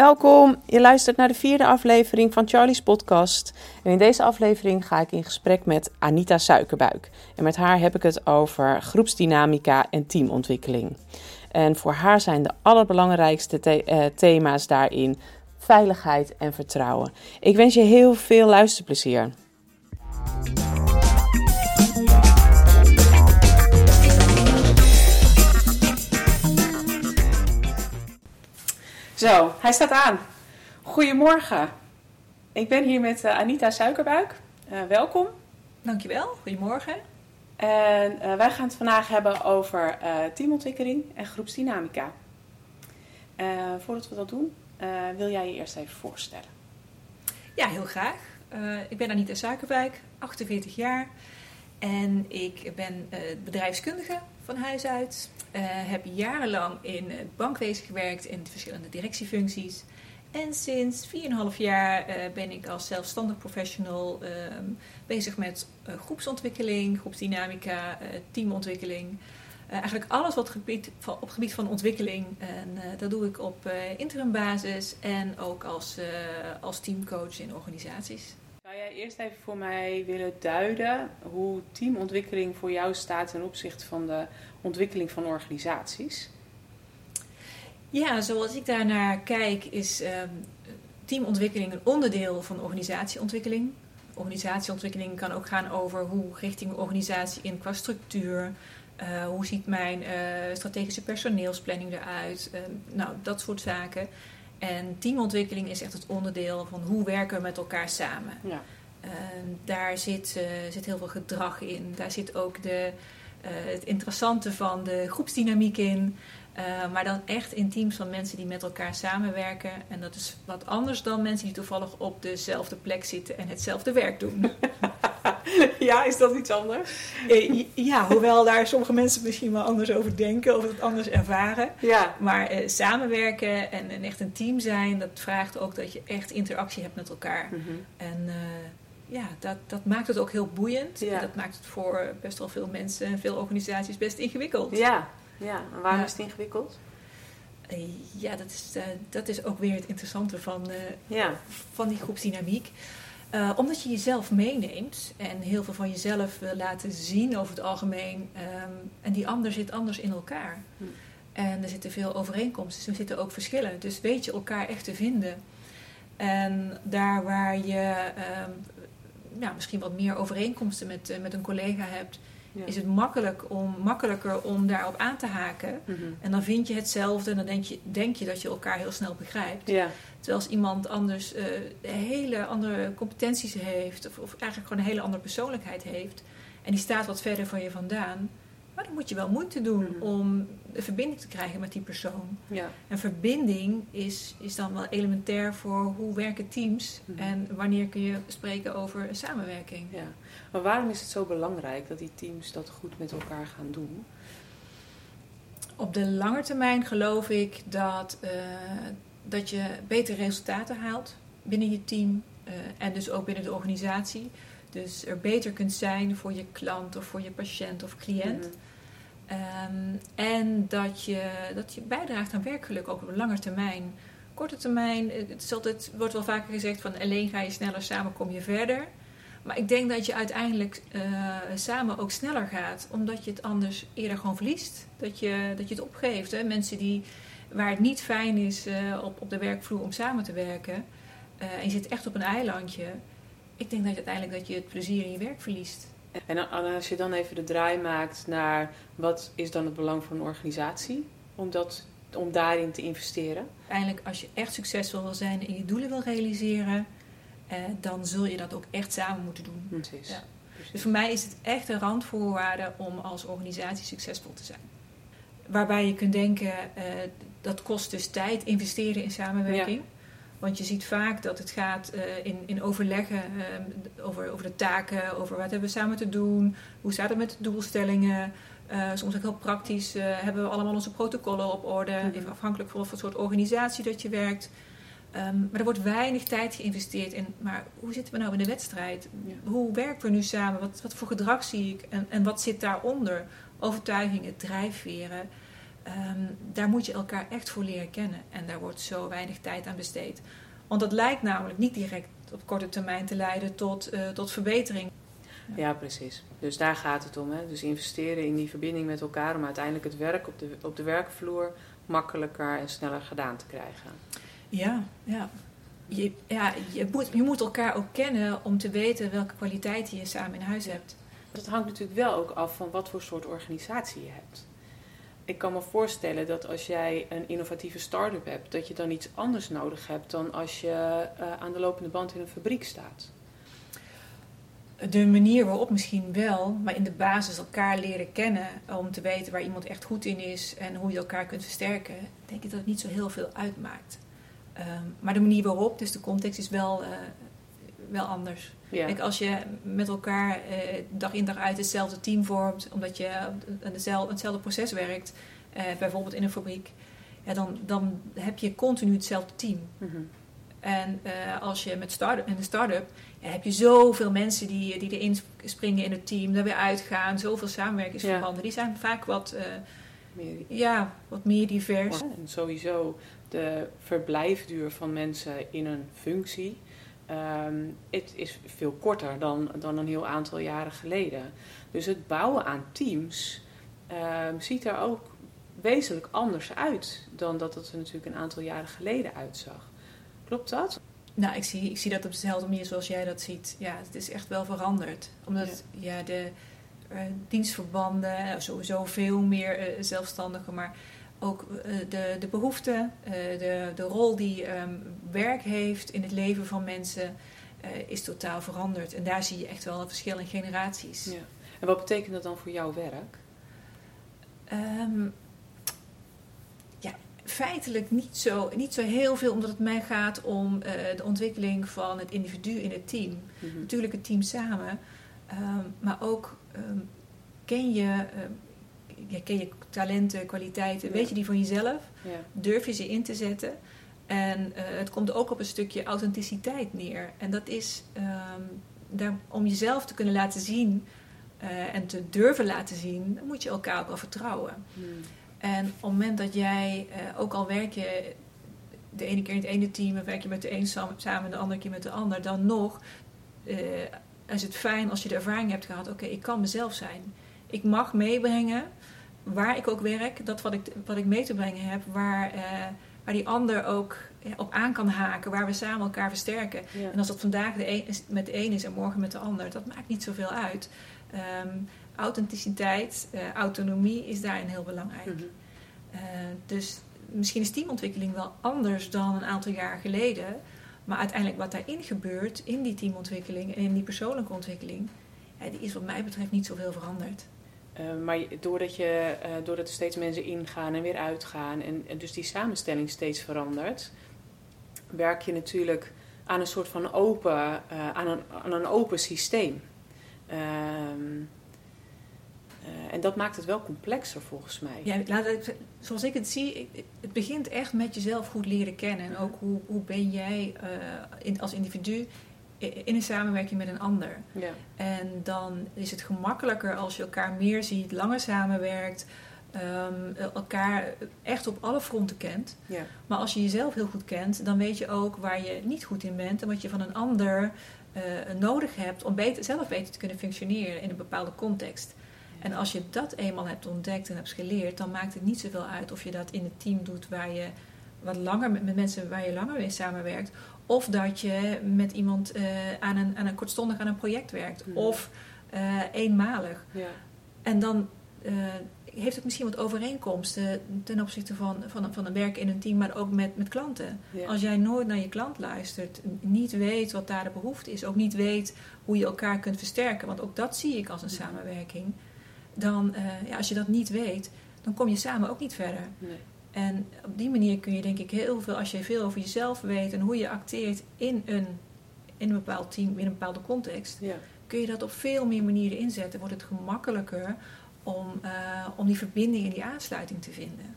Welkom, je luistert naar de vierde aflevering van Charlie's podcast. En in deze aflevering ga ik in gesprek met Anita Suikerbuik. En met haar heb ik het over groepsdynamica en teamontwikkeling. En voor haar zijn de allerbelangrijkste eh, thema's daarin veiligheid en vertrouwen. Ik wens je heel veel luisterplezier. Zo, hij staat aan. Goedemorgen. Ik ben hier met uh, Anita Suikerbuik. Uh, welkom. Dankjewel, goedemorgen. En uh, wij gaan het vandaag hebben over teamontwikkeling en groepsdynamica. voordat we dat doen, wil jij je eerst even voorstellen? Ja, heel graag. ik ben Anita Suikerbuik, 48 jaar. En ik ben bedrijfskundige van huis uit. Uh, heb jarenlang in het bankwezen gewerkt in verschillende directiefuncties. En sinds 4,5 jaar uh, ben ik als zelfstandig professional uh, bezig met uh, groepsontwikkeling, groepsdynamica, teamontwikkeling. eigenlijk alles wat gebied van, op gebied van ontwikkeling. En dat doe ik op interim basis en ook als, als teamcoach in organisaties. Zou jij eerst even voor mij willen duiden hoe teamontwikkeling voor jou staat ten opzichte van de ontwikkeling van organisaties? Ja, zoals ik daarnaar kijk, is uh, teamontwikkeling een onderdeel van organisatieontwikkeling. Organisatieontwikkeling kan ook gaan over hoe richt ik mijn organisatie in qua structuur. Uh, hoe ziet mijn uh, strategische personeelsplanning eruit? Uh, nou, dat soort zaken. En teamontwikkeling is echt het onderdeel van hoe werken we met elkaar samen. Ja. daar zit, zit heel veel gedrag in. Daar zit ook de, eh, het interessante van de groepsdynamiek in. Uh, maar dan echt in teams van mensen die met elkaar samenwerken. En dat is wat anders dan mensen die toevallig op dezelfde plek zitten en hetzelfde werk doen. ja, is dat iets anders? Eh, ja, hoewel daar sommige mensen misschien wel anders over denken of het anders ervaren. Ja. Maar uh, samenwerken en, en, echt een team zijn, dat vraagt ook dat je echt interactie hebt met elkaar. Mm -hmm. En ja, dat, dat maakt het ook heel boeiend. Ja. Dat maakt het voor best wel veel mensen en veel organisaties best ingewikkeld. Ja, ja. en waarom is het ingewikkeld? Eh, ja, dat is, uh, dat is ook weer het interessante van, uh, ja. van die groepsdynamiek. omdat je jezelf meeneemt en heel veel van jezelf wil laten zien over het algemeen. Um, en die ander zit anders in elkaar. Hm. En er zitten veel overeenkomsten, dus er zitten ook verschillen. Dus weet je elkaar echt te vinden. En daar waar je um, ja, misschien wat meer overeenkomsten met, met een collega hebt, is het makkelijk om, makkelijker om daarop aan te haken. Mhm. En dan vind je hetzelfde en dan denk je, denk je dat je elkaar heel snel begrijpt. Ja. Terwijl als iemand anders uh, hele andere competenties heeft, of, of eigenlijk gewoon een hele andere persoonlijkheid heeft, en die staat wat verder van je vandaan, maar dan moet je wel moeite doen mhm. om de verbinding te krijgen met die persoon. Ja. En verbinding is, is dan wel elementair voor hoe werken teams mm en wanneer kun je spreken over samenwerking. Ja. Maar waarom is het zo belangrijk dat die teams dat goed met elkaar gaan doen? Op de lange termijn geloof ik dat, uh, dat je betere resultaten haalt binnen je team uh, en dus ook binnen de organisatie. Dus er beter kunt zijn voor je klant of voor je patiënt of cliënt. Mm Um, en dat je, dat je bijdraagt aan werkgeluk ook op lange termijn. Korte termijn, het, is altijd, wordt wel vaker gezegd van alleen ga je sneller, samen kom je verder. Maar ik denk dat je uiteindelijk uh, samen ook sneller gaat, omdat je het anders eerder gewoon verliest. Dat je, dat je het opgeeft. Hè? Mensen die, waar het niet fijn is uh, op, op de werkvloer om samen te werken, en je zit echt op een eilandje, ik denk dat je uiteindelijk dat je het plezier in je werk verliest. En als je dan even de draai maakt naar wat is dan het belang van een organisatie om, dat, om daarin te investeren? Uiteindelijk, als je echt succesvol wil zijn en je doelen wil realiseren, eh, dan zul je dat ook echt samen moeten doen. Precies. Ja. Dus voor mij is het echt een randvoorwaarde om als organisatie succesvol te zijn. Waarbij je kunt denken, uh, dat kost dus tijd, investeren in samenwerking. Ja. Want je ziet vaak dat het gaat uh, in, in overleggen uh, over, over de taken, over wat hebben we samen te doen, hoe staat het met de doelstellingen. Uh, soms ook heel praktisch hebben we allemaal onze protocollen op orde, mm -hmm. even afhankelijk van wat voor soort organisatie dat je werkt. Um, maar er wordt weinig tijd geïnvesteerd in, maar hoe zitten we nou in de wedstrijd? Ja. Hoe werken we nu samen? Wat, wat voor gedrag zie ik en, en wat zit daaronder? Overtuigingen, drijfveren. Ehm, daar moet je elkaar echt voor leren kennen. En daar wordt zo weinig tijd aan besteed. Want dat lijkt namelijk niet direct op korte termijn te leiden tot, uh, tot verbetering. Ja, precies. Dus daar gaat het om. Hè? Dus investeren in die verbinding met elkaar om uiteindelijk het werk op de, op de werkvloer makkelijker en sneller gedaan te krijgen. Ja, ja. Je, ja je, moet, je moet elkaar ook kennen om te weten welke kwaliteiten je samen in huis hebt. Dat hangt natuurlijk wel ook af van wat voor soort organisatie je hebt. Ik kan me voorstellen dat als jij een innovatieve start-up hebt, dat je dan iets anders nodig hebt dan als je uh, aan de lopende band in een fabriek staat de manier waarop misschien wel, maar in de basis elkaar leren kennen om te weten waar iemand echt goed in is en hoe je elkaar kunt versterken, denk ik dat het niet zo heel veel uitmaakt. Ehm, maar de manier waarop, dus de context, is wel, uh, wel anders. Kijk, als je met elkaar uh, dag in dag uit hetzelfde team vormt, omdat je aan hetzelfde, hetzelfde proces werkt, uh, bijvoorbeeld in een fabriek, ja, dan, dan heb je continu hetzelfde team. Mm En als je met start in een start-up heb je zoveel mensen die, die erin springen in het team, daar weer uitgaan, zoveel samenwerkingsverbanden. Die zijn vaak wat, meer, ja, wat meer divers. En sowieso de verblijfduur van mensen in een functie. Um, het is veel korter dan, dan een heel aantal jaren geleden. Dus het bouwen aan teams um, ziet er ook wezenlijk anders uit dan dat het er natuurlijk een aantal jaren geleden uitzag. Klopt dat? Nou, ik zie, ik zie dat op dezelfde manier zoals jij dat ziet. Ja, het is echt wel veranderd. Omdat ja, de uh, dienstverbanden, eh, sowieso veel meer uh, zelfstandigen, maar ook uh, de, de behoeften, de, de rol die um, werk heeft in het leven van mensen, is totaal veranderd. En daar zie je echt wel een verschil in generaties. Ja. En wat betekent dat dan voor jouw werk? Um, feitelijk niet zo, niet zo heel veel, omdat het mij gaat om uh, de ontwikkeling van het individu in het team. Mm -hmm. Natuurlijk het team samen, um, maar ook um, ken, je, ja, ken je talenten, kwaliteiten, ja. weet je die van jezelf? Ja. Durf je ze in te zetten? En uh, het komt ook op een stukje authenticiteit neer. En dat is daar, om jezelf te kunnen laten zien uh, en te durven laten zien, moet je elkaar ook wel vertrouwen. Mm. En op het moment dat jij, uh, ook al werk je de ene keer in het ene team en werk je met de een samen, de andere keer met de ander, dan nog is het fijn als je de ervaring hebt gehad: oké, okay, ik kan mezelf zijn. Ik mag meebrengen waar ik ook werk, dat wat ik, wat ik mee te brengen heb, waar, uh, waar die ander ook op aan kan haken, waar we samen elkaar versterken. Ja. En als dat vandaag de een, met de een is en morgen met de ander, dat maakt niet zoveel uit. Um, authenticiteit, uh, autonomie is daarin heel belangrijk. Mm -hmm. uh, dus misschien is teamontwikkeling wel anders dan een aantal jaar geleden. Maar uiteindelijk wat daarin gebeurt, in die teamontwikkeling en in die persoonlijke ontwikkeling, ja, die is wat mij betreft niet zoveel veranderd. Uh, maar doordat, je, doordat er steeds mensen ingaan en weer uitgaan en, en, dus die samenstelling steeds verandert, werk je natuurlijk aan een soort van open, aan, een, aan een open systeem. Ehm, en dat maakt het wel complexer volgens mij. Ja, laat het, zoals ik het zie, het begint echt met jezelf goed leren kennen. En ook hoe, hoe ben jij in, als individu in een samenwerking met een ander. Ja. En dan is het gemakkelijker als je elkaar meer ziet, langer samenwerkt, um, elkaar echt op alle fronten kent. Ja. Maar als je jezelf heel goed kent, dan weet je ook waar je niet goed in bent en wat je van een ander uh, nodig hebt om beter, zelf beter te kunnen functioneren in een bepaalde context. En als je dat eenmaal hebt ontdekt en hebt geleerd, dan maakt het niet zoveel uit of je dat in het team doet waar je wat langer met, met mensen waar je langer mee samenwerkt. Of dat je met iemand uh, aan, een, aan een kortstondig aan een project werkt. Of uh, eenmalig. Ja. En dan uh, heeft het misschien wat overeenkomsten ten opzichte van, van, van een werk in een team, maar ook met, met klanten. Ja. Als jij nooit naar je klant luistert, niet weet wat daar de behoefte is, ook niet weet hoe je elkaar kunt versterken, want ook dat zie ik als een samenwerking dan, ja, als je dat niet weet, dan kom je samen ook niet verder. Nee. En op die manier kun je denk ik heel veel, als je veel over jezelf weet en hoe je acteert in een, in een bepaald team, in een bepaalde context, ja. kun je dat op veel meer manieren inzetten. Wordt het gemakkelijker om, uh, om die verbinding en die aansluiting te vinden.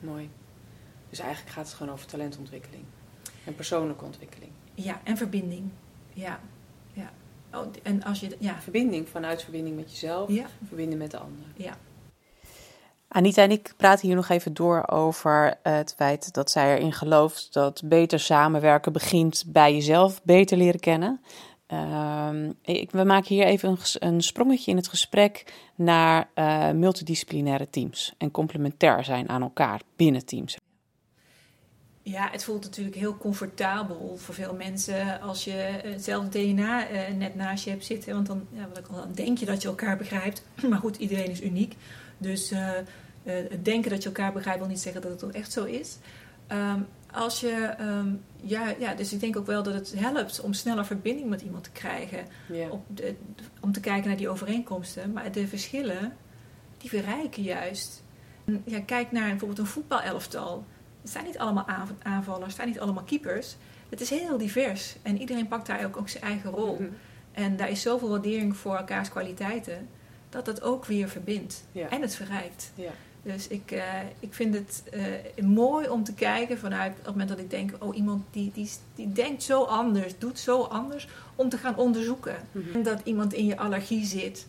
Mooi. Dus eigenlijk gaat het gewoon over talentontwikkeling en persoonlijke ontwikkeling. Ja, en verbinding. Ja, ja. Oh, en als je, ja. Verbinding vanuit verbinding met jezelf, ja. verbinding met de ander. Ja. Anita en ik praten hier nog even door over het feit dat zij erin gelooft dat beter samenwerken begint bij jezelf beter leren kennen. Uh, ik, we maken hier even een, sprongetje in het gesprek naar uh, multidisciplinaire teams en complementair zijn aan elkaar binnen teams. Ja, het voelt natuurlijk heel comfortabel voor veel mensen als je hetzelfde DNA net naast je hebt zitten. Want dan, ja, dan denk je dat je elkaar begrijpt. Maar goed, iedereen is uniek. Dus uh, het denken dat je elkaar begrijpt wil niet zeggen dat het ook echt zo is. Um, als je, um, ja, ja, dus ik denk ook wel dat het helpt om sneller verbinding met iemand te krijgen. Yeah. De, om te kijken naar die overeenkomsten. Maar de verschillen, die verrijken juist. Ja, kijk naar bijvoorbeeld een voetbalelftal. Het zijn niet allemaal aanvallers, het zijn niet allemaal keepers. Het is heel divers. En iedereen pakt daar ook, ook zijn eigen rol. Mm -hmm. En daar is zoveel waardering voor elkaars kwaliteiten. Dat het ook weer verbindt. En het verrijkt. Yeah. Dus ik, uh, ik vind het uh, mooi om te kijken vanuit op het moment dat ik denk, oh iemand die, die, die denkt zo anders, doet zo anders, om te gaan onderzoeken. Mm -hmm. En dat iemand in je allergie zit,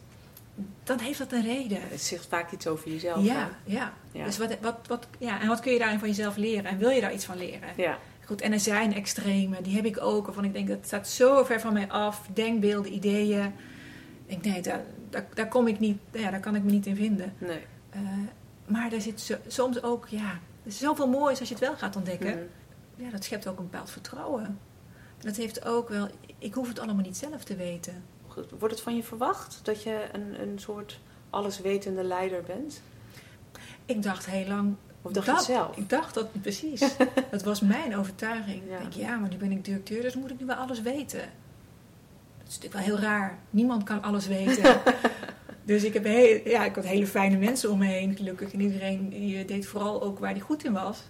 dan heeft dat een reden. Het zegt vaak iets over jezelf. Ja, ja. ja. Dus wat, wat, wat, ja. En wat kun je daarin van jezelf leren? En wil je daar iets van leren? Ja. Goed, en er zijn extreme, die heb ik ook, waarvan ik denk, dat staat zo ver van mij af. Denkbeelden, ideeën. Ik denk, nee, daar, daar, daar kom ik niet, ja, daar kan ik me niet in vinden. Nee. Uh, maar er zit zo, soms ook, ja, er is zoveel moois als je het wel gaat ontdekken. Mm -hmm. Ja, dat schept ook een bepaald vertrouwen. Dat heeft ook wel, ik hoef het allemaal niet zelf te weten. Wordt het van je verwacht dat je een, een soort alleswetende leider bent? Ik dacht heel lang. Of dacht dat, zelf? Ik dacht dat precies. dat was mijn overtuiging. Ja. Ik denk, ja, maar nu ben ik directeur, dus moet ik nu wel alles weten. Is natuurlijk wel heel raar. Niemand kan alles weten. Dus ik, heb heel, ja, ik had hele fijne mensen om me heen, gelukkig. En iedereen die deed vooral ook waar hij goed in was.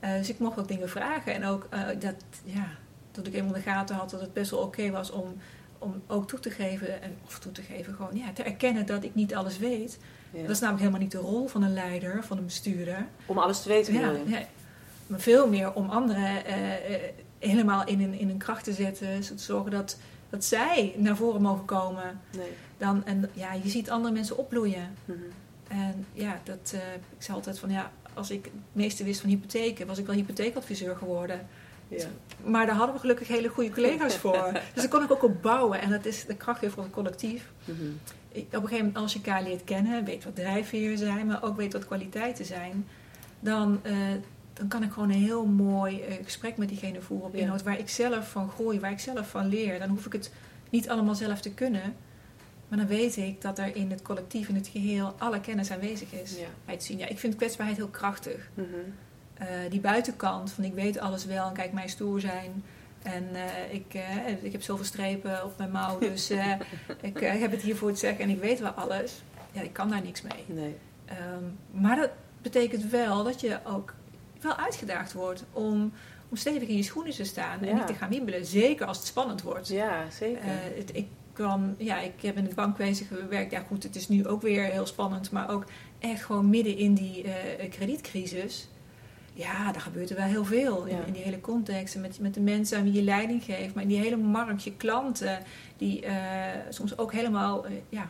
Uh, dus ik mocht ook dingen vragen. En ook uh, dat, ja, dat ik eenmaal de gaten had dat het best wel oké okay was om, om ook toe te geven. En, of toe te geven, gewoon ja, te erkennen dat ik niet alles weet. Ja. Dat is namelijk helemaal niet de rol van een leider, van een bestuurder. Om alles te weten, ja, ja. Maar veel meer om anderen uh, helemaal in een, in een kracht te zetten. Te zorgen dat, dat zij naar voren mogen komen. Nee. Dan, en ja, je ziet andere mensen opbloeien. Mm -hmm. En ja, dat, uh, ik zei altijd van ja, als ik het meeste wist van hypotheken, was ik wel hypotheekadviseur geworden. Ja. Maar daar hadden we gelukkig hele goede collega's voor. dus daar kon ik ook op bouwen. En dat is de kracht weer voor het collectief. Mm -hmm. ik, op een gegeven moment, als je elkaar leert kennen, weet wat drijfveren zijn, maar ook weet wat kwaliteiten zijn, dan, uh, dan kan ik gewoon een heel mooi uh, gesprek met diegene voeren op ja. inhoud waar ik zelf van groei, waar ik zelf van leer. Dan hoef ik het niet allemaal zelf te kunnen. Maar dan weet ik dat er in het collectief, in het geheel, alle kennis aanwezig is. Ja. Bij het zien. Ja, ik vind kwetsbaarheid heel krachtig. Mm -hmm. uh, die buitenkant van ik weet alles wel en kijk mij stoer zijn. En uh, ik, uh, ik heb zoveel strepen op mijn mouw, dus ik heb het hier voor te zeggen en ik weet wel alles. Ja, ik kan daar niks mee. Nee. Um, maar dat betekent wel dat je ook wel uitgedaagd wordt om, om stevig in je schoenen te staan en Ja. niet te gaan wiebelen. Zeker als het spannend wordt. Ja, zeker. het, ik kwam, ja, ik heb in het bankwezen gewerkt. Ja, goed, het is nu ook weer heel spannend, maar ook echt gewoon midden in die uh, kredietcrisis. Ja, daar gebeurt er wel heel veel in, Ja. in die hele context. En met, met de mensen aan wie je leiding geeft, maar in die hele markt, je klanten, die eh, soms ook helemaal, eh, ja,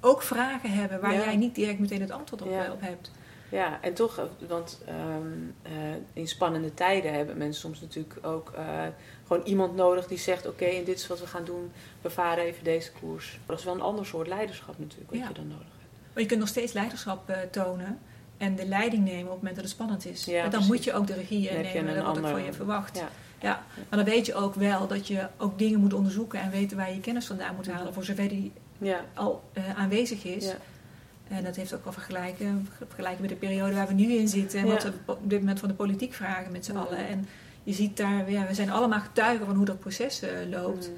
ook vragen hebben waar Ja. jij niet direct meteen het antwoord op, Ja. eh, op hebt. Ja, en toch, eh, want ehm, eh, in spannende tijden hebben mensen soms natuurlijk ook eh, gewoon iemand nodig die zegt: Oké, en dit is wat we gaan doen, we varen even deze koers. Dat is wel een ander soort leiderschap natuurlijk, wat Ja. je dan nodig hebt. Maar je kunt nog steeds leiderschap tonen en de leiding nemen op het moment dat het spannend is. Ja, en dan precies. moet je ook de regie Dan nemen, een dat wordt ook van je verwacht. Ja. Ja, maar dan weet je ook wel dat je ook dingen moet onderzoeken en weten waar je kennis vandaan moet halen, voor zover die al aanwezig is. En dat heeft ook wel vergelijken, vergelijken met de periode waar we nu in zitten en Ja. wat we op dit moment van de politiek vragen met z'n Ja. allen. En je ziet daar, ja, we zijn allemaal getuigen van hoe dat proces eh, loopt. Mhm.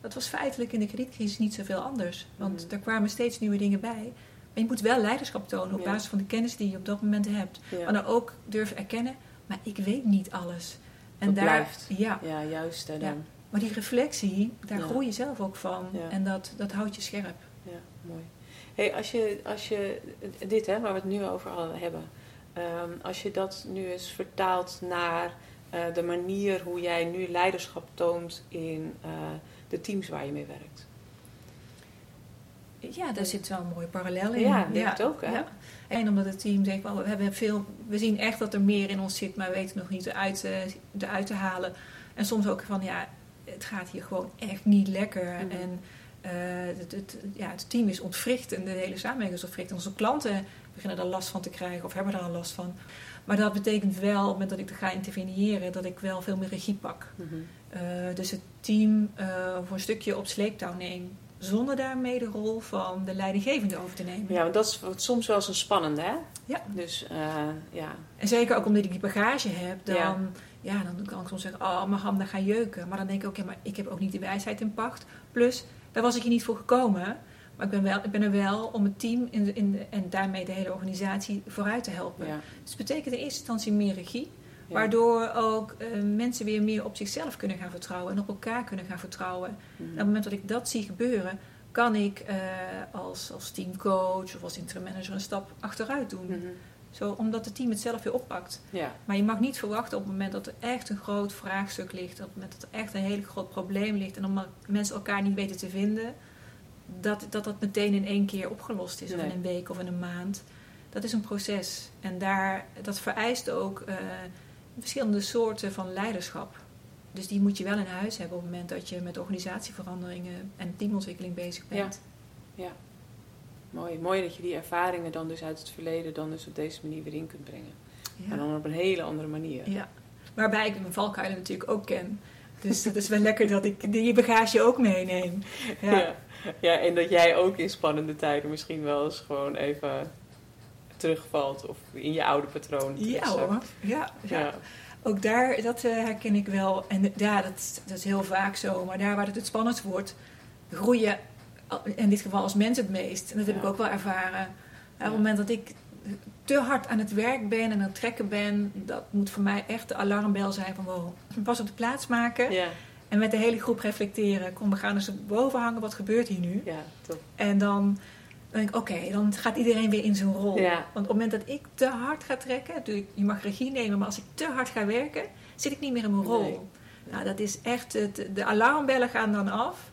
Dat was feitelijk in de kredietcrisis niet zoveel anders, want Mhm. er kwamen steeds nieuwe dingen bij. Maar je moet wel leiderschap tonen op basis van de kennis die je op dat moment hebt. Maar dan ook durven erkennen, maar ik weet niet alles. En Dat daar, blijft. Ja, ja, juist. Dan, maar die reflectie, daar groei je zelf ook van. En dat, dat houdt je scherp. ja, mooi. Hey, als je, als je dit, hè, waar we het nu over al hebben, ehm, als je dat nu eens vertaalt naar eh, de manier hoe jij nu leiderschap toont in eh, de teams waar je mee werkt. Ja, daar zit wel een mooie parallel in. Ja, denk het ook. Hè? Ja. En omdat het team zegt, we, hebben veel, we zien echt dat er meer in ons zit, maar we weten nog niet eruit, eruit te halen. En soms ook van, ja, het gaat hier gewoon echt niet lekker. Mhm. En het, het, ja, het team is ontwricht en de hele samenleving is ontwricht. Onze klanten beginnen daar last van te krijgen of hebben daar al last van. Maar dat betekent wel, op het moment dat ik er ga interveneren, dat ik wel veel meer regie pak. Mhm. Eh, dus het team uh, voor een stukje op sleeptouw neem. Zonder daarmee de rol van de leidinggevende over te nemen. Ja, want dat is soms wel eens een spannende, hè? Ja. Dus, ja. En zeker ook omdat ik die bagage heb, dan, ja. dan kan ik soms zeggen, oh, mijn handen gaan jeuken. Maar dan denk ik ook, ja, maar ik heb ook niet de wijsheid in pacht. Plus, daar was ik hier niet voor gekomen. Maar ik ben, wel, ik ben er wel om het team in de, in de, en daarmee de hele organisatie vooruit te helpen. Dus het betekent in eerste instantie meer regie. Waardoor ook uh, mensen weer meer op zichzelf kunnen gaan vertrouwen en op elkaar kunnen gaan vertrouwen. Mhm. En op het moment dat ik dat zie gebeuren, kan ik uh, als, als teamcoach of als interim manager een stap achteruit doen. Mhm. Zo, omdat het team het zelf weer oppakt. Ja. Maar je mag niet verwachten op het moment dat er echt een groot vraagstuk ligt, op het moment dat er echt een heel groot probleem ligt en omdat mensen elkaar niet weten te vinden, dat, dat dat meteen in één keer opgelost is, of in een week of in een maand. Dat is een proces. En daar, dat vereist ook uh, verschillende soorten van leiderschap. Dus die moet je wel in huis hebben op het moment dat je met organisatieveranderingen en teamontwikkeling bezig bent. Ja. ja. Mooi. Mooi dat je die ervaringen dan dus uit het verleden dan dus op deze manier weer in kunt brengen. Ja. En dan op een hele andere manier. Ja. Waarbij ik mijn valkuilen natuurlijk ook ken. Dus het is wel lekker dat ik die bagage ook meeneem. ja. Ja, en dat jij ook in spannende tijden misschien wel eens gewoon even terugvalt of in je oude patroon. Ja hoor, ja, ja. Ook daar, dat uh, herken ik wel. En ja, dat, dat, is heel vaak zo. Maar daar waar het het spannendst wordt, groeien in dit geval als mens het meest. En dat heb ik ook wel ervaren. Op het moment dat ik te hard aan het werk ben en aan het trekken ben, dat moet voor mij echt de alarmbel zijn van wow, pas op de plaats maken. Ja. En met de hele groep reflecteren. Kom, we gaan eens boven hangen. Wat gebeurt hier nu? Ja, top. En dan denk ik, oké, dan gaat iedereen weer in zijn rol. Ja. Want op het moment dat ik te hard ga trekken... je mag regie nemen, maar als ik te hard ga werken... zit ik niet meer in mijn rol. Nee. Nou, dat is echt... Het, de alarmbellen gaan dan af...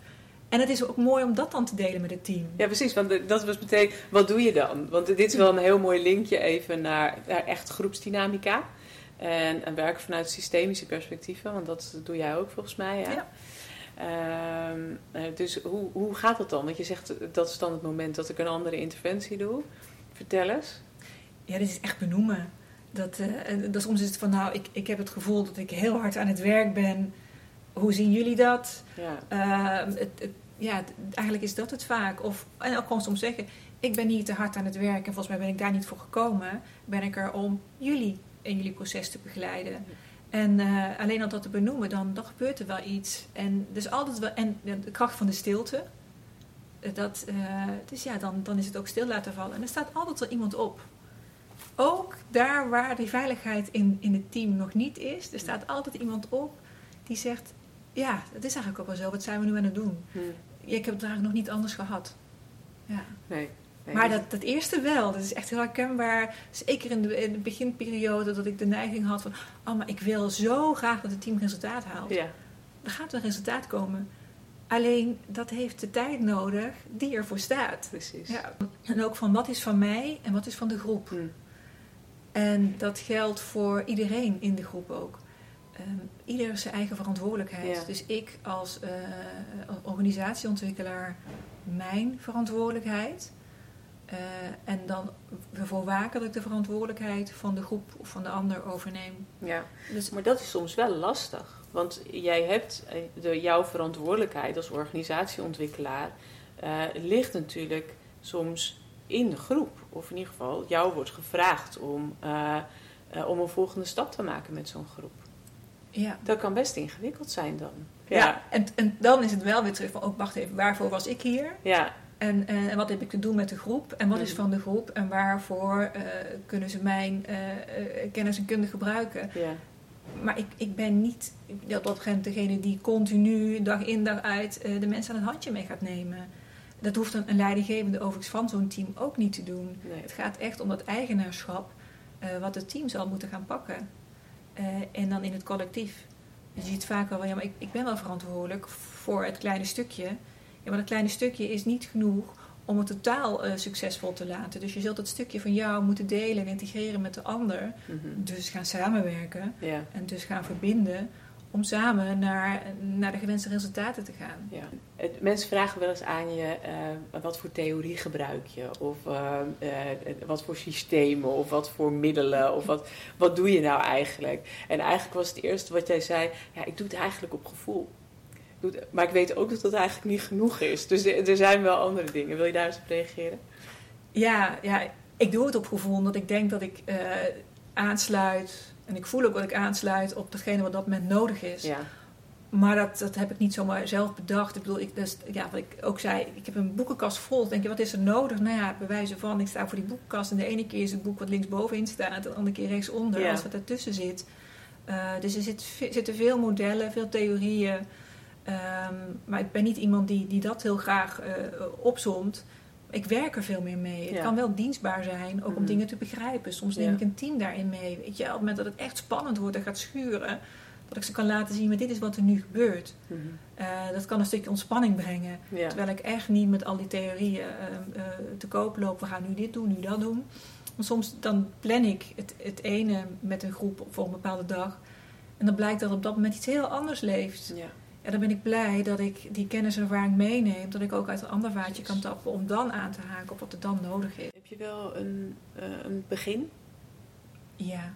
En het is ook mooi om dat dan te delen met het team. Ja, precies. Want dat was meteen, wat doe je dan? Want dit is wel een heel mooi linkje even naar, naar echt groepsdynamica. En, en werken vanuit systemische perspectieven, want dat doe jij ook volgens mij. Ja. Ehm, eh, dus hoe, hoe gaat dat dan? Want je zegt dat is dan het moment dat ik een andere interventie doe. Vertel eens. Ja, dit is echt benoemen. Dat, uh, dat soms is het van, nou, ik, ik heb het gevoel dat ik heel hard aan het werk ben. Hoe zien jullie dat? Ja. Ehm, het, ja, eigenlijk is dat het vaak. Of, en ook gewoon soms zeggen, ik ben niet te hard aan het werken. Volgens mij ben ik daar niet voor gekomen. Ben ik er om jullie in jullie proces te begeleiden. En uh, alleen al dat te benoemen, dan, dan gebeurt er wel iets. En dus altijd wel, en de kracht van de stilte. Eh, dat, uh, dus ja, dan, dan is het ook stil laten vallen. En er staat altijd wel iemand op. Ook daar waar die veiligheid in, in het team nog niet is, er staat altijd iemand op die zegt: Ja, dat is eigenlijk ook wel zo, wat zijn we nu aan het doen? Hmm. Ik heb het eigenlijk nog niet anders gehad. Ja. Nee maar dat, dat eerste wel, dat is echt heel herkenbaar. Zeker in de, in de beginperiode dat ik de neiging had van... oh, maar ik wil zo graag dat het team resultaat haalt. Ja. Er gaat een resultaat komen. Alleen dat heeft de tijd nodig die ervoor staat. Precies. Ja. En ook van wat is van mij en wat is van de groep. Hmm. En dat geldt voor iedereen in de groep ook. Um, ieder zijn eigen verantwoordelijkheid. Dus ik als uh, organisatieontwikkelaar, mijn verantwoordelijkheid. Uh, en dan ervoor waken dat ik de verantwoordelijkheid van de groep of van de ander overneem. Ja, dus, maar dat is soms wel lastig. Want jij hebt eh, de, jouw verantwoordelijkheid als organisatieontwikkelaar uh, ligt natuurlijk soms in de groep. Of in ieder geval, jou wordt gevraagd om, om een volgende stap te maken met zo'n groep. Ja. Dat kan best ingewikkeld zijn dan. Ja, ja en, en dan is het wel weer terug van, oh wacht even, waarvoor was ik hier? Ja. En, en, en, wat heb ik te doen met de groep? En wat is mm. van de groep? En waarvoor uh, kunnen ze mijn uh, kennis en kunde gebruiken? Ja. Maar ik, ik ben niet dat op degene die continu, dag in dag uit, de mensen aan het handje mee gaat nemen. Dat hoeft een, een leidinggevende overigens van zo'n team ook niet te doen. Nee. Het gaat echt om dat eigenaarschap wat het team zal moeten gaan pakken. En dan in het collectief. Je ziet vaak wel, ja, maar ik, ik ben wel verantwoordelijk voor het kleine stukje. Ja, maar dat kleine stukje is niet genoeg om het totaal succesvol te laten. Dus je zult het stukje van jou moeten delen en integreren met de ander. Mhm. Dus gaan samenwerken en dus gaan verbinden om samen naar, naar de gewenste resultaten te gaan. Ja. Het, mensen vragen wel eens aan je uh, wat voor theorie gebruik je, of uh, uh, wat voor systemen, of wat voor middelen, of wat, wat doe je nou eigenlijk? En eigenlijk was het eerste wat jij zei, ja, ik doe het eigenlijk op gevoel. maar ik weet ook dat dat eigenlijk niet genoeg is. Dus er zijn wel andere dingen. Wil je daar eens op reageren? Ja, ja ik doe het op gevoel, omdat ik denk dat ik aansluit en ik voel ook dat ik aansluit op degene wat dat moment nodig is. Ja. Maar dat, dat heb ik niet zomaar zelf bedacht. Ik bedoel, ik, dus, ja, wat ik ook zei, ik heb een boekenkast vol. denk je, wat is er nodig? Nou ja, bij wijze van, ik sta voor die boekenkast. En de ene keer is het boek wat linksbovenin staat. En de andere keer rechtsonder, ja. als wat ertussen zit. Uh, dus er zit, zitten veel modellen, veel theorieën. Um, maar ik ben niet iemand die, die dat heel graag uh, opzomt ik werk er veel meer mee. Het kan wel dienstbaar zijn, ook om mhm. dingen te begrijpen. Soms neem ik een team daarin mee. Weet je, op het moment dat het echt spannend wordt en gaat schuren, dat ik ze kan laten zien, maar dit is wat er nu gebeurt. Mhm. Eh, dat kan een stukje ontspanning brengen. Terwijl ik echt niet met al die theorieën uh, te koop loop. We gaan nu dit doen, nu dat doen. Want soms dan plan ik het, het ene met een groep voor een bepaalde dag. En dan blijkt dat op dat moment iets heel anders leeft. Ja. Ja, dan ben ik blij dat ik die kennis en ervaring meeneem. Dat ik ook uit een ander vaatje kan tappen om dan aan te haken op wat er dan nodig is. Heb je wel een, uh, een begin? Ja,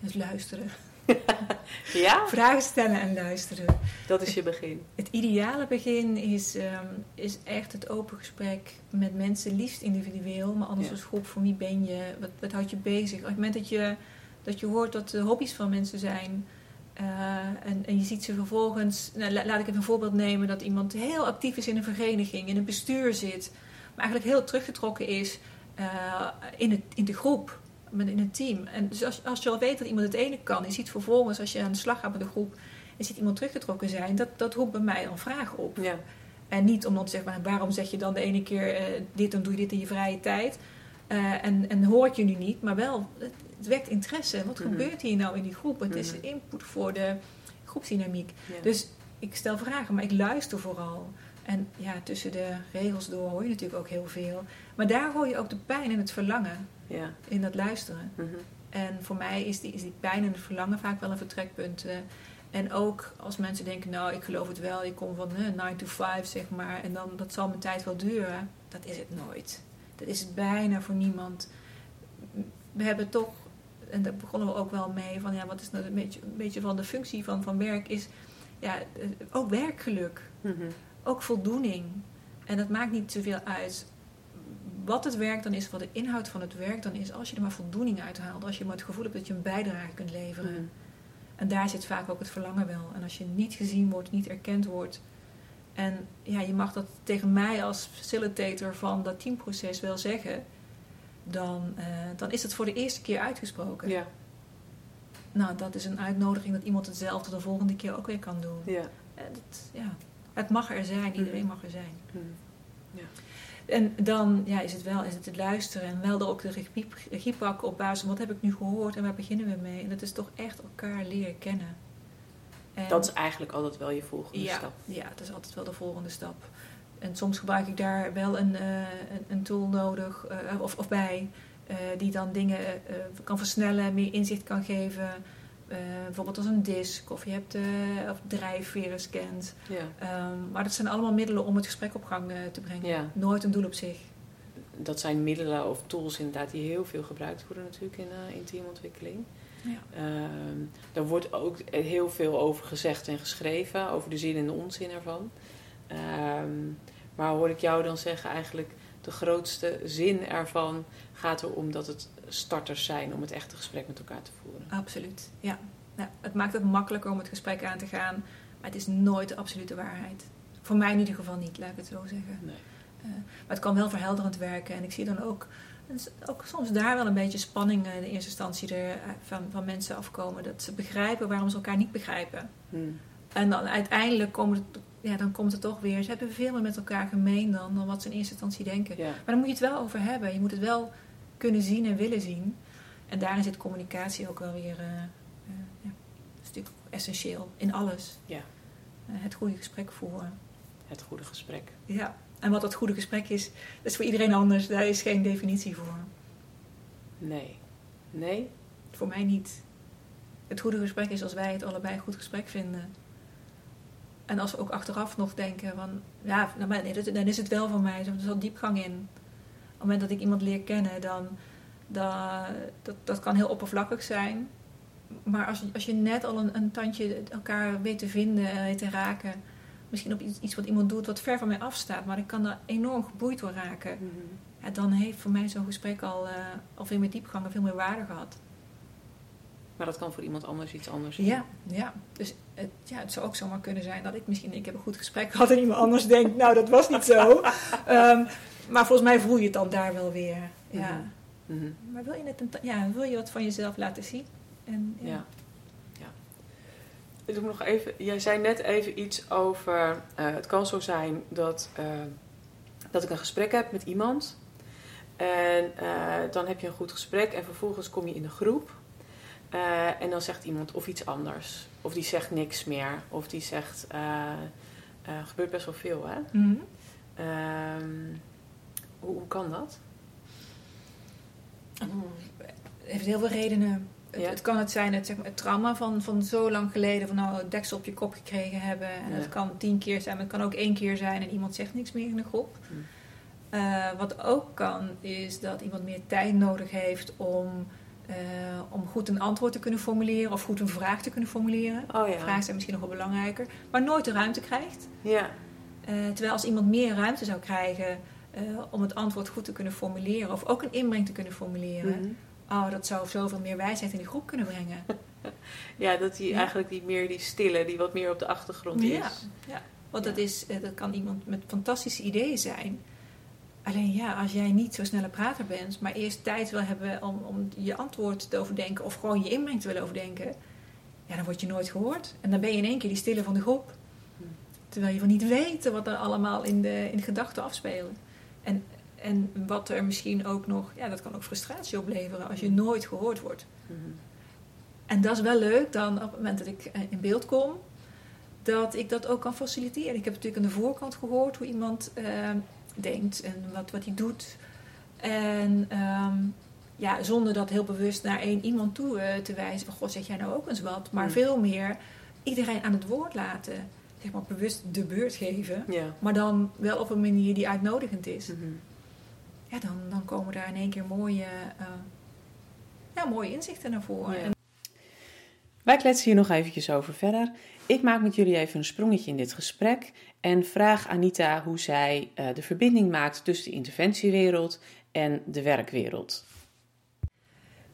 het luisteren. ja? Vragen stellen en luisteren. Dat is je begin. Het, ideale begin is, um, is echt het open gesprek met mensen, liefst individueel, maar anders als groep. Van wie ben je? Wat, wat houdt je bezig? Op het moment dat je, dat je hoort dat de hobby's van mensen zijn uh, en, en, je ziet ze vervolgens, nou, laat ik even een voorbeeld nemen, dat iemand heel actief is in een vereniging, in een bestuur zit, maar eigenlijk heel teruggetrokken is uh, in, het, in de groep, in een team. En dus als, als je al weet dat iemand het ene kan, je ziet vervolgens als je aan de slag gaat met de groep, en ziet iemand teruggetrokken zijn, dat, dat roept bij mij al vragen op. Ja. En niet omdat zeg maar, waarom zeg je dan de ene keer uh, dit, dan doe je dit in je vrije tijd. en, en hoort je nu niet, maar wel, het wekt interesse. Wat mhm. gebeurt hier nou in die groep? Het is mhm. input voor de groepsdynamiek. Dus ik stel vragen, maar ik luister vooral. En ja, tussen de regels door hoor je natuurlijk ook heel veel. Maar daar hoor je ook de pijn en het verlangen ja. in dat luisteren. Mhm. En voor mij is die, is die pijn en het verlangen vaak wel een vertrekpunt. Uh, en ook als mensen denken, nou ik geloof het wel, ik kom van uh, eh, 9 to 5 zeg maar. En dan dat zal mijn tijd wel duren. Dat is het nooit. Dat is het bijna voor niemand. We hebben toch en daar begonnen we ook wel mee, van ja, wat is nou een beetje, een beetje van de functie van, van werk, is ja, eh, ook werkgeluk. Mhm. Ook voldoening. En dat maakt niet zoveel uit wat het werk dan is, wat de inhoud van het werk dan is, als je er maar voldoening uit haalt, als je maar het gevoel hebt dat je een bijdrage kunt leveren. Mhm. En daar zit vaak ook het verlangen wel. En als je niet gezien wordt, niet erkend wordt. En ja, je mag dat tegen mij als facilitator van dat teamproces wel zeggen dan, uh, dan is het voor de eerste keer uitgesproken. Ja. Nou, dat is een uitnodiging dat iemand hetzelfde de volgende keer ook weer kan doen. Ja. Het, ja. het mag er zijn, mm. iedereen mag er zijn. Mm. Ja. En dan ja, is het wel is het, het luisteren en wel ook de regie, regie pakken op basis van wat heb ik nu gehoord en waar beginnen we mee. En dat is toch echt elkaar leren kennen. En, dat is eigenlijk altijd wel je volgende ja, stap. Ja, dat is altijd wel de volgende stap. En soms gebruik ik daar wel een, uh, een, tool nodig uh, of, of bij, uh, die dan dingen kan versnellen, meer inzicht kan geven. bijvoorbeeld als een disk of je hebt of drijfveren scant. Ja. Um, maar dat zijn allemaal middelen om het gesprek op gang te brengen. Ja. Nooit een doel op zich. Dat zijn middelen of tools inderdaad die heel veel gebruikt worden natuurlijk in, in teamontwikkeling. Ja. Ehm, daar wordt ook heel veel over gezegd en geschreven, over de zin en de onzin ervan. Maar hoor ik jou dan zeggen, eigenlijk de grootste zin ervan gaat erom dat het starters zijn om het echte gesprek met elkaar te voeren. Absoluut, ja. ja. Het maakt het makkelijker om het gesprek aan te gaan, maar het is nooit de absolute waarheid. Voor mij in ieder geval niet, laat ik het zo zeggen. Nee. Uh, maar het kan wel verhelderend werken en ik zie dan ook, ook soms daar wel een beetje spanning in de eerste instantie er, eh, van, van mensen afkomen. Dat ze begrijpen waarom ze elkaar niet begrijpen. Hmm. En dan uiteindelijk komen, ja, dan komt het toch weer. Ze hebben veel meer met elkaar gemeen dan, dan wat ze in eerste instantie denken. Maar dan moet je het wel over hebben. Je moet het wel kunnen zien en willen zien. En daarin zit communicatie ook wel weer uh, uh, ja, een stuk essentieel in alles. Ja. Uh, het goede gesprek voeren. Het goede gesprek. Ja. En wat dat goede gesprek is, dat is voor iedereen anders. Daar is geen definitie voor. Nee. Nee? Voor mij niet. Het goede gesprek is als wij het allebei een goed gesprek vinden. En als we ook achteraf nog denken van, ja, nou, nee, dan is het wel van mij. Er zat diepgang in. Op het moment dat ik iemand leer kennen, dan, dan dat, dat kan heel oppervlakkig zijn. Maar als, als je net al een, een tandje elkaar weet te vinden, weet te raken, misschien op iets, iets wat iemand doet wat ver van mij afstaat, maar ik kan daar enorm geboeid door raken. Mhm. ja, dan heeft voor mij zo'n gesprek al, uh, al veel meer diepgang en veel meer waarde gehad. Maar dat kan voor iemand anders iets anders zijn. Ja, ja. dus het, ja, het zou ook zomaar kunnen zijn dat ik misschien ik heb een goed gesprek gehad en iemand anders denkt, nou dat was niet zo. um, maar volgens mij voel je het dan daar wel weer. Ja. Mm -hmm. Maar wil je, het, ja, wil je wat van jezelf laten zien? En, ja. ja. Ik doe nog even, jij zei net even iets over, uh, het kan zo zijn dat, uh, dat ik een gesprek heb met iemand. En uh, dan heb je een goed gesprek en vervolgens kom je in de groep. En dan zegt iemand of iets anders. Of die zegt niks meer. Of die zegt, er gebeurt best wel veel hè. Mm -hmm. hoe, hoe kan dat? Het heeft heel veel redenen. Het, het, kan het zijn het, zeg maar, het trauma van, van zo lang geleden, van nou deksel op je kop gekregen hebben. En ja. dat kan tien keer zijn, maar het kan ook één keer zijn en iemand zegt niks meer in de groep. Hm. Uh, wat ook kan, is dat iemand meer tijd nodig heeft om, uh, om goed een antwoord te kunnen formuleren of goed een vraag te kunnen formuleren. Oh, ja. Vragen zijn misschien nog wel belangrijker, maar nooit de ruimte krijgt. Ja. Uh, terwijl als iemand meer ruimte zou krijgen om het antwoord goed te kunnen formuleren of ook een inbreng te kunnen formuleren. Mm -hmm oh, dat zou zoveel meer wijsheid in die groep kunnen brengen. ja, dat die eigenlijk die meer die stille, die wat meer op de achtergrond is. Ja, ja. want Dat, is, eh, dat kan iemand met fantastische ideeën zijn. Alleen ja, als jij niet zo snelle prater bent, maar eerst tijd wil hebben om, om je antwoord te overdenken of gewoon je inbreng te willen overdenken, ja, dan word je nooit gehoord. En dan ben je in één keer die stille van de groep. Terwijl je van niet weet wat er allemaal in de, in gedachten afspelen. En en wat er misschien ook nog, ja, dat kan ook frustratie opleveren als je nooit gehoord wordt. En dat is wel leuk dan op het moment dat ik eh, in beeld kom, dat ik dat ook kan faciliteren. Ik heb natuurlijk aan de voorkant gehoord hoe iemand uh, denkt en wat, wat hij doet. En um, ja, zonder dat heel bewust naar één iemand toe uh, te wijzen van, god, zeg jij nou ook eens wat? Maar mhm. veel meer iedereen aan het woord laten. Zeg maar bewust de beurt geven. Maar dan wel op een manier die uitnodigend is. Mhm ja, dan, dan komen daar in één keer mooie, uh, ja, mooie inzichten naar voren. Wij kletsen hier nog eventjes over verder. Ik maak met jullie even een sprongetje in dit gesprek en vraag Anita hoe zij uh, de verbinding maakt tussen de interventiewereld en de werkwereld.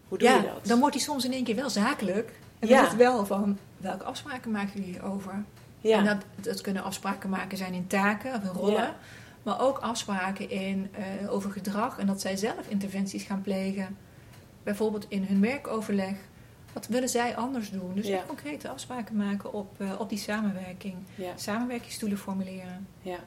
Hoe doe ja, je dat? Dan wordt die soms in één keer wel zakelijk. En dan ja. wel van welke afspraken maken jullie over? Ja. En dat, dat kunnen afspraken maken zijn in taken of in rollen. Ja. Maar ook afspraken in, uh, over gedrag en dat zij zelf interventies gaan plegen. Bijvoorbeeld in hun werkoverleg. Wat willen zij anders doen? Dus ja. concrete afspraken maken op, uh, op die samenwerking. Ja. Samenwerkingsstoelen formuleren. Ja.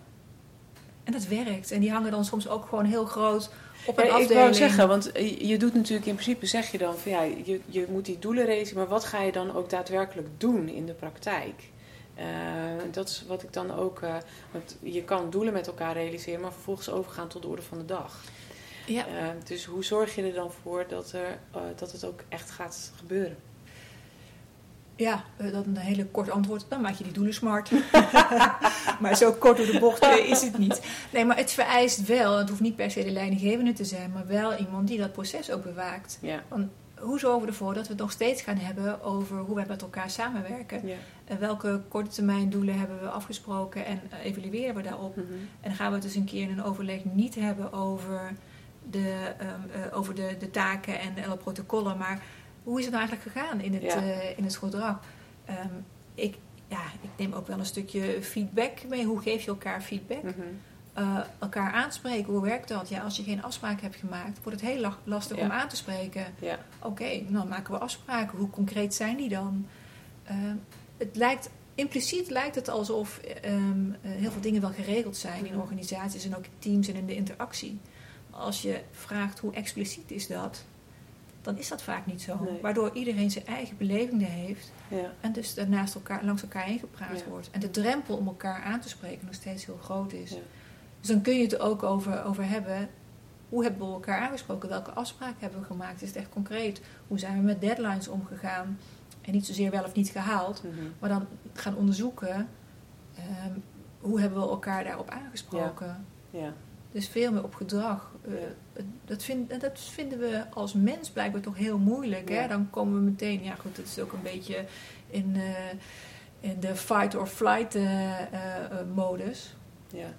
En dat werkt. En die hangen dan soms ook gewoon heel groot op een ja, afdeling. Ik wou zeggen, want je doet natuurlijk in principe, zeg je dan van ja, je, je moet die doelen realiseren, maar wat ga je dan ook daadwerkelijk doen in de praktijk? Uh, dat is wat ik dan ook. Uh, want je kan doelen met elkaar realiseren, maar vervolgens overgaan tot de orde van de dag. Ja. Uh, dus hoe zorg je er dan voor dat, er, dat het ook echt gaat gebeuren? Ja, dat een hele kort antwoord. Dan maak je die doelen smart. maar zo kort door de bocht is het niet. Nee, maar het vereist wel, het hoeft niet per se de leidinggevende te zijn, maar wel iemand die dat proces ook bewaakt. Ja. Want hoe zorgen we ervoor dat we het nog steeds gaan hebben over hoe wij met elkaar samenwerken? Ja. En welke korte termijn doelen hebben we afgesproken en evalueren we daarop? Mm -hmm. En gaan we het dus een keer in een overleg niet hebben over de, um, uh, over de, de taken en alle protocollen, maar hoe is het nou eigenlijk gegaan in het, ja. uh, in het gedrag? Um, ik, ja, ik neem ook wel een stukje feedback mee. Hoe geef je elkaar feedback? Mm -hmm uh, elkaar aanspreken. Hoe werkt dat? Ja, als je geen afspraak hebt gemaakt, wordt het heel lastig ja. om aan te spreken. Ja. Oké, okay, dan maken we afspraken. Hoe concreet zijn die dan? Uh, het lijkt, impliciet lijkt het alsof um, heel veel dingen wel geregeld zijn in organisaties en ook in teams en in de interactie. Als je vraagt hoe expliciet is dat, dan is dat vaak niet zo. Nee. Waardoor iedereen zijn eigen belevingen heeft. Ja. En dus naast elkaar, langs elkaar heen gepraat wordt. En de drempel om elkaar aan te spreken nog steeds heel groot is. Ja. Dus dan kun je het er ook over, over hebben. Hoe hebben we elkaar aangesproken? Welke afspraken hebben we gemaakt? Is het echt concreet? Hoe zijn we met deadlines omgegaan? En niet zozeer wel of niet gehaald, mhm. maar dan gaan onderzoeken ehm, hoe hebben we elkaar daarop aangesproken. Ja. Dus veel meer op gedrag. Uh, dat, vind, dat, vinden we als mens blijkbaar toch heel moeilijk. Hè? Dan komen we meteen, ja goed, dat is ook een beetje in, uh, in de fight or flight uh, modus. Ja.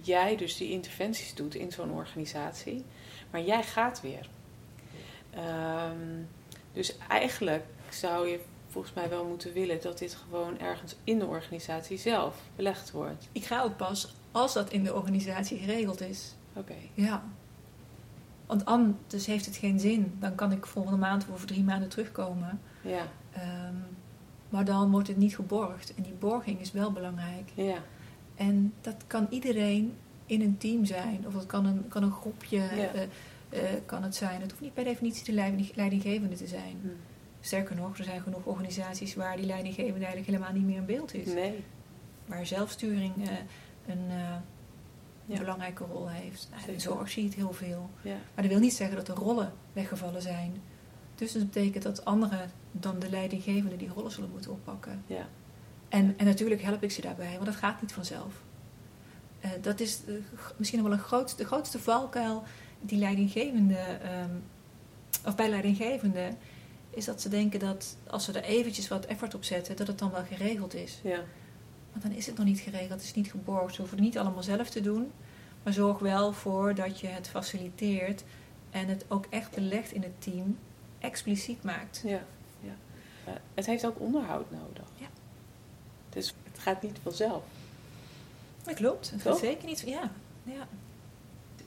jij dus die interventies doet in zo'n organisatie, maar jij gaat weer. Um, dus eigenlijk zou je volgens mij wel moeten willen dat dit gewoon ergens in de organisatie zelf belegd wordt. Ik ga ook pas als dat in de organisatie geregeld is. Oké. Ja. Want anders heeft het geen zin. Dan kan ik volgende maand of over drie maanden terugkomen. Ja. Ehm, maar dan wordt het niet geborgd. En die borging is wel belangrijk. Ja. En dat kan iedereen in een team zijn. Of het kan een, kan een groepje ja. Eh, uh, kan het zijn. Het hoeft niet per definitie de leidinggevende te zijn. Hmm. Sterker nog, er zijn genoeg organisaties waar die leidinggevende eigenlijk helemaal niet meer in beeld is. Nee. Waar zelfsturing uh, een, uh, belangrijke rol heeft. Nou, in zorg zie je het heel veel. Ja. Maar dat wil niet zeggen dat de rollen weggevallen zijn. Dus dat betekent dat anderen dan de leidinggevende die rollen zullen moeten oppakken. Ja. En, en natuurlijk help ik ze daarbij, want dat gaat niet vanzelf. dat is misschien wel een groot, de grootste valkuil die leidinggevende, um, of bij leidinggevende, is dat ze denken dat als ze er eventjes wat effort op zetten, dat het dan wel geregeld is. Ja. Dan is het nog niet geregeld, het is niet geborgd. Ze hoeven het niet allemaal zelf te doen, maar zorg wel voor dat je het faciliteert en het ook echt belegt in het team, expliciet maakt. Ja, ja. Uh, het heeft ook onderhoud nodig. Ja. Dus het gaat niet vanzelf. Dat klopt, het gaat zeker niet. Ja, ja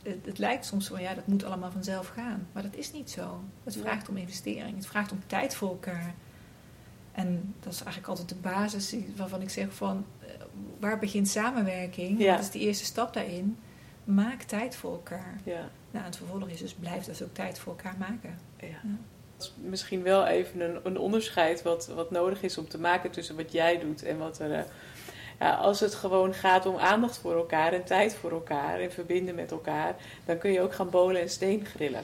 het, het, lijkt soms van ja, dat moet allemaal vanzelf gaan. Maar dat is niet zo. Het vraagt om investering. Het vraagt om tijd voor elkaar. En dat is eigenlijk altijd de basis waarvan ik zeg van eh, waar begint samenwerking? Ja. Dat is de eerste stap daarin. Maak tijd voor elkaar. Ja. Nou, het vervolg is dus blijf dus ook tijd voor elkaar maken. Ja. Dat is misschien wel even een, een onderscheid wat, wat nodig is om te maken tussen wat jij doet en wat er uh, ja, als het gewoon gaat om aandacht voor elkaar en tijd voor elkaar en verbinden met elkaar, dan kun je ook gaan bolen en steen grillen.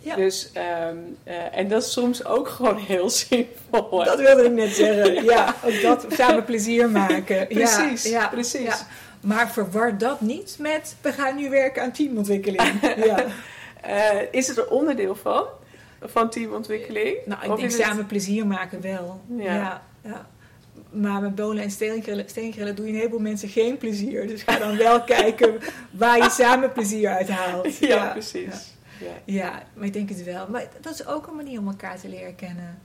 Ja. Dus, um, en dat is soms ook gewoon heel simpel. Dat wilde ik net zeggen. ja, ook dat samen plezier maken. precies, ja, precies. Maar verwar dat niet met, we gaan nu werken aan teamontwikkeling. ja. Uh, is het er onderdeel van, van teamontwikkeling? Nou, ik denk samen plezier maken wel. ja. ja. Maar met bolen en steengrillen, steengrillen doe je een heleboel mensen geen plezier. Dus ga dan wel kijken waar je samen plezier uit haalt. Ja, precies. Ja. Ja. maar ik denk het wel. Maar dat is ook een manier om elkaar te leren kennen.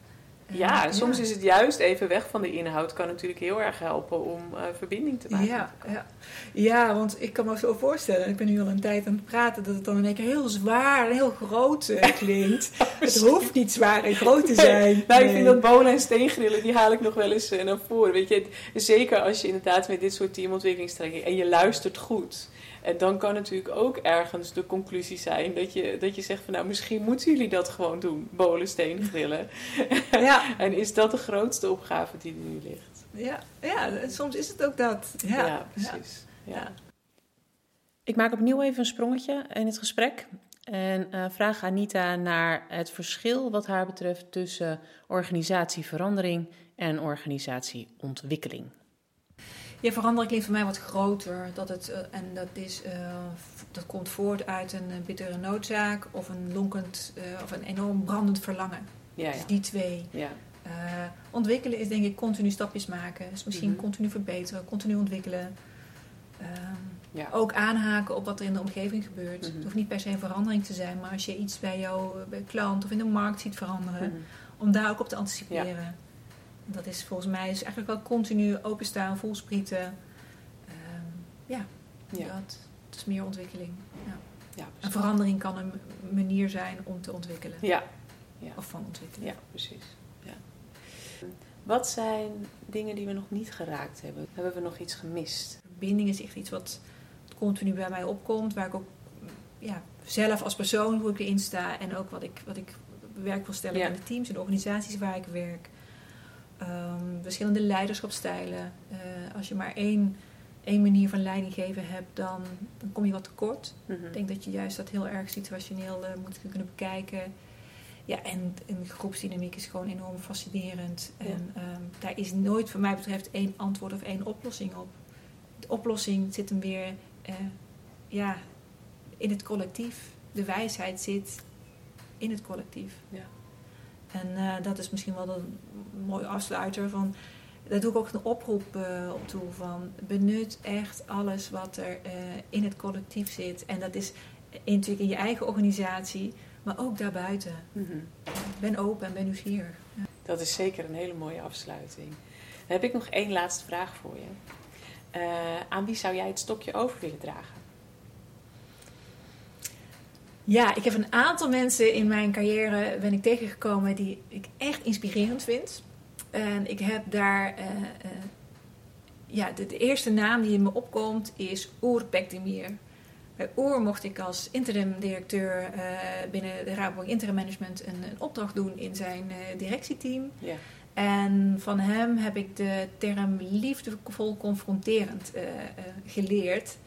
Ja, soms is het juist even weg van de inhoud. Kan natuurlijk heel erg helpen om uh, verbinding te maken. Ja, ja. ja, want ik kan me zo voorstellen, ik ben nu al een tijd aan het praten, dat het dan in één keer heel zwaar en heel groot uh, klinkt. het hoeft niet zwaar en groot te zijn. nou, ik vind dat bonen en steengrillen, die haal ik nog wel eens uh, naar voren. Weet je, zeker als je inderdaad met dit soort teamontwikkelingstrainingen en je luistert goed. En dan kan natuurlijk ook ergens de conclusie zijn dat je, dat je zegt van nou misschien moeten jullie dat gewoon doen, bolen, steen, grillen. Ja. en is dat de grootste opgave die er nu ligt? Ja, ja soms is het ook dat. Ja, precies. Ja. Ik maak opnieuw even een sprongetje in het gesprek. En uh, vraag Anita naar het verschil wat haar betreft tussen organisatieverandering en organisatieontwikkeling. Ja, verandering klinkt voor mij wat groter. Dat het, uh, en dat, is, uh, dat komt voort uit een bittere noodzaak of een lonkend of een enorm brandend verlangen. Ja, dus die twee. Ja. ontwikkelen is denk ik continu stapjes maken. Dus misschien mm -hmm. continu verbeteren, continu ontwikkelen. Ehm, ja. Ook aanhaken op wat er in de omgeving gebeurt. Mm -hmm. Het hoeft niet per se een verandering te zijn, maar als je iets bij jouw klant of in de markt ziet veranderen, mm -hmm. om daar ook op te anticiperen. Dat is volgens mij is eigenlijk wel continu openstaan, volsprieten. Um, ja, ja. Dat, dat, is meer ontwikkeling. Ja. Ja, een verandering kan een manier zijn om te ontwikkelen. Ja. ja. Of van ontwikkelen. Ja, precies. Ja. Wat zijn dingen die we nog niet geraakt hebben? Hebben we nog iets gemist? Binding is echt iets wat continu bij mij opkomt. Waar ik ook ja, zelf als persoon, hoe ik erin sta. En ook wat ik, wat ik werk wil stellen in de teams en de organisaties waar ik werk. Um, verschillende leiderschapstijlen. Uh, als je maar één één manier van leiding geven hebt, dan, dan kom je wat tekort. Mhm. Ik denk dat je juist dat heel erg situationeel moet kunnen bekijken. Ja, en, en groepsdynamiek is gewoon enorm fascinerend. En ehm, daar is nooit, voor mij betreft, één antwoord of één oplossing op. De oplossing zit hem weer uh, ja, in het collectief. De wijsheid zit in het collectief. Ja. En uh, dat is misschien wel een mooie afsluiter van. Daar doe ik ook een oproep uh, op toe van benut echt alles wat er in het collectief zit. En dat is natuurlijk in je eigen organisatie, maar ook daarbuiten. Mm Ben open en ben nieuwsgierig. Ja. Dat is zeker een hele mooie afsluiting. Dan heb ik nog één laatste vraag voor je. Aan wie zou jij het stokje over willen dragen? Ja, ik heb een aantal mensen in mijn carrière ben ik tegengekomen die ik echt inspirerend vind. En ik heb daar, uh, uh, ja, de, de, eerste naam die in me opkomt is Oer Bekdemir. Bij Oer mocht ik als interim directeur uh, binnen de Rabobank Interim Management een, een, opdracht doen in zijn directieteam. Ja. En van hem heb ik de term liefdevol confronterend geleerd.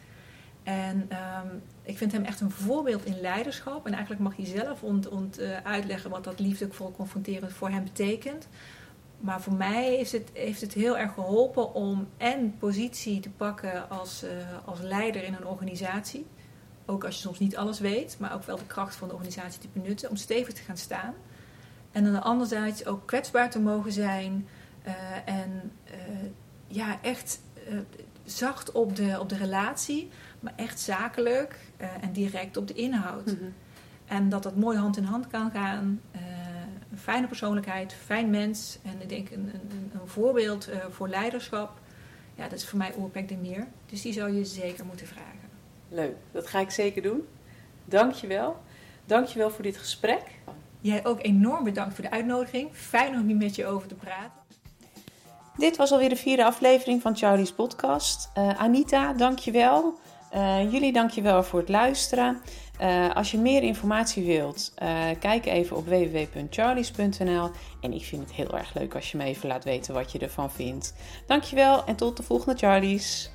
En um, ik vind hem echt een voorbeeld in leiderschap. En eigenlijk mag hij zelf ont, uh, uitleggen wat dat liefdevol confronterend voor hem betekent. Maar voor mij heeft het, heeft het heel erg geholpen om en positie te pakken als, uh, als leider in een organisatie. Ook als je soms niet alles weet, maar ook wel de kracht van de organisatie te benutten. Om stevig te gaan staan. En dan anderzijds ook kwetsbaar te mogen zijn. Uh, en ja, echt zacht op de, op de relatie maar echt zakelijk uh, en direct op de inhoud. Mm -hmm. En dat dat mooi hand in hand kan gaan. Uh, een fijne persoonlijkheid, fijn mens en ik denk een, een, een voorbeeld uh, voor leiderschap. Ja, dat is voor mij Oerpek de Meer. Dus die zou je zeker moeten vragen. Leuk, dat ga ik zeker doen. Dankjewel. Dankjewel voor dit gesprek. Jij ook enorm bedankt voor de uitnodiging. Fijn om hier met je over te praten. Dit was alweer de vierde aflevering van Charlie's podcast. Uh, Anita, dankjewel. Uh, jullie dankjewel voor het luisteren. Uh, als je meer informatie wilt, kijk even op www.charlies.nl. En ik vind het heel erg leuk als je me even laat weten wat je ervan vindt. Dankjewel en tot de volgende Charlies.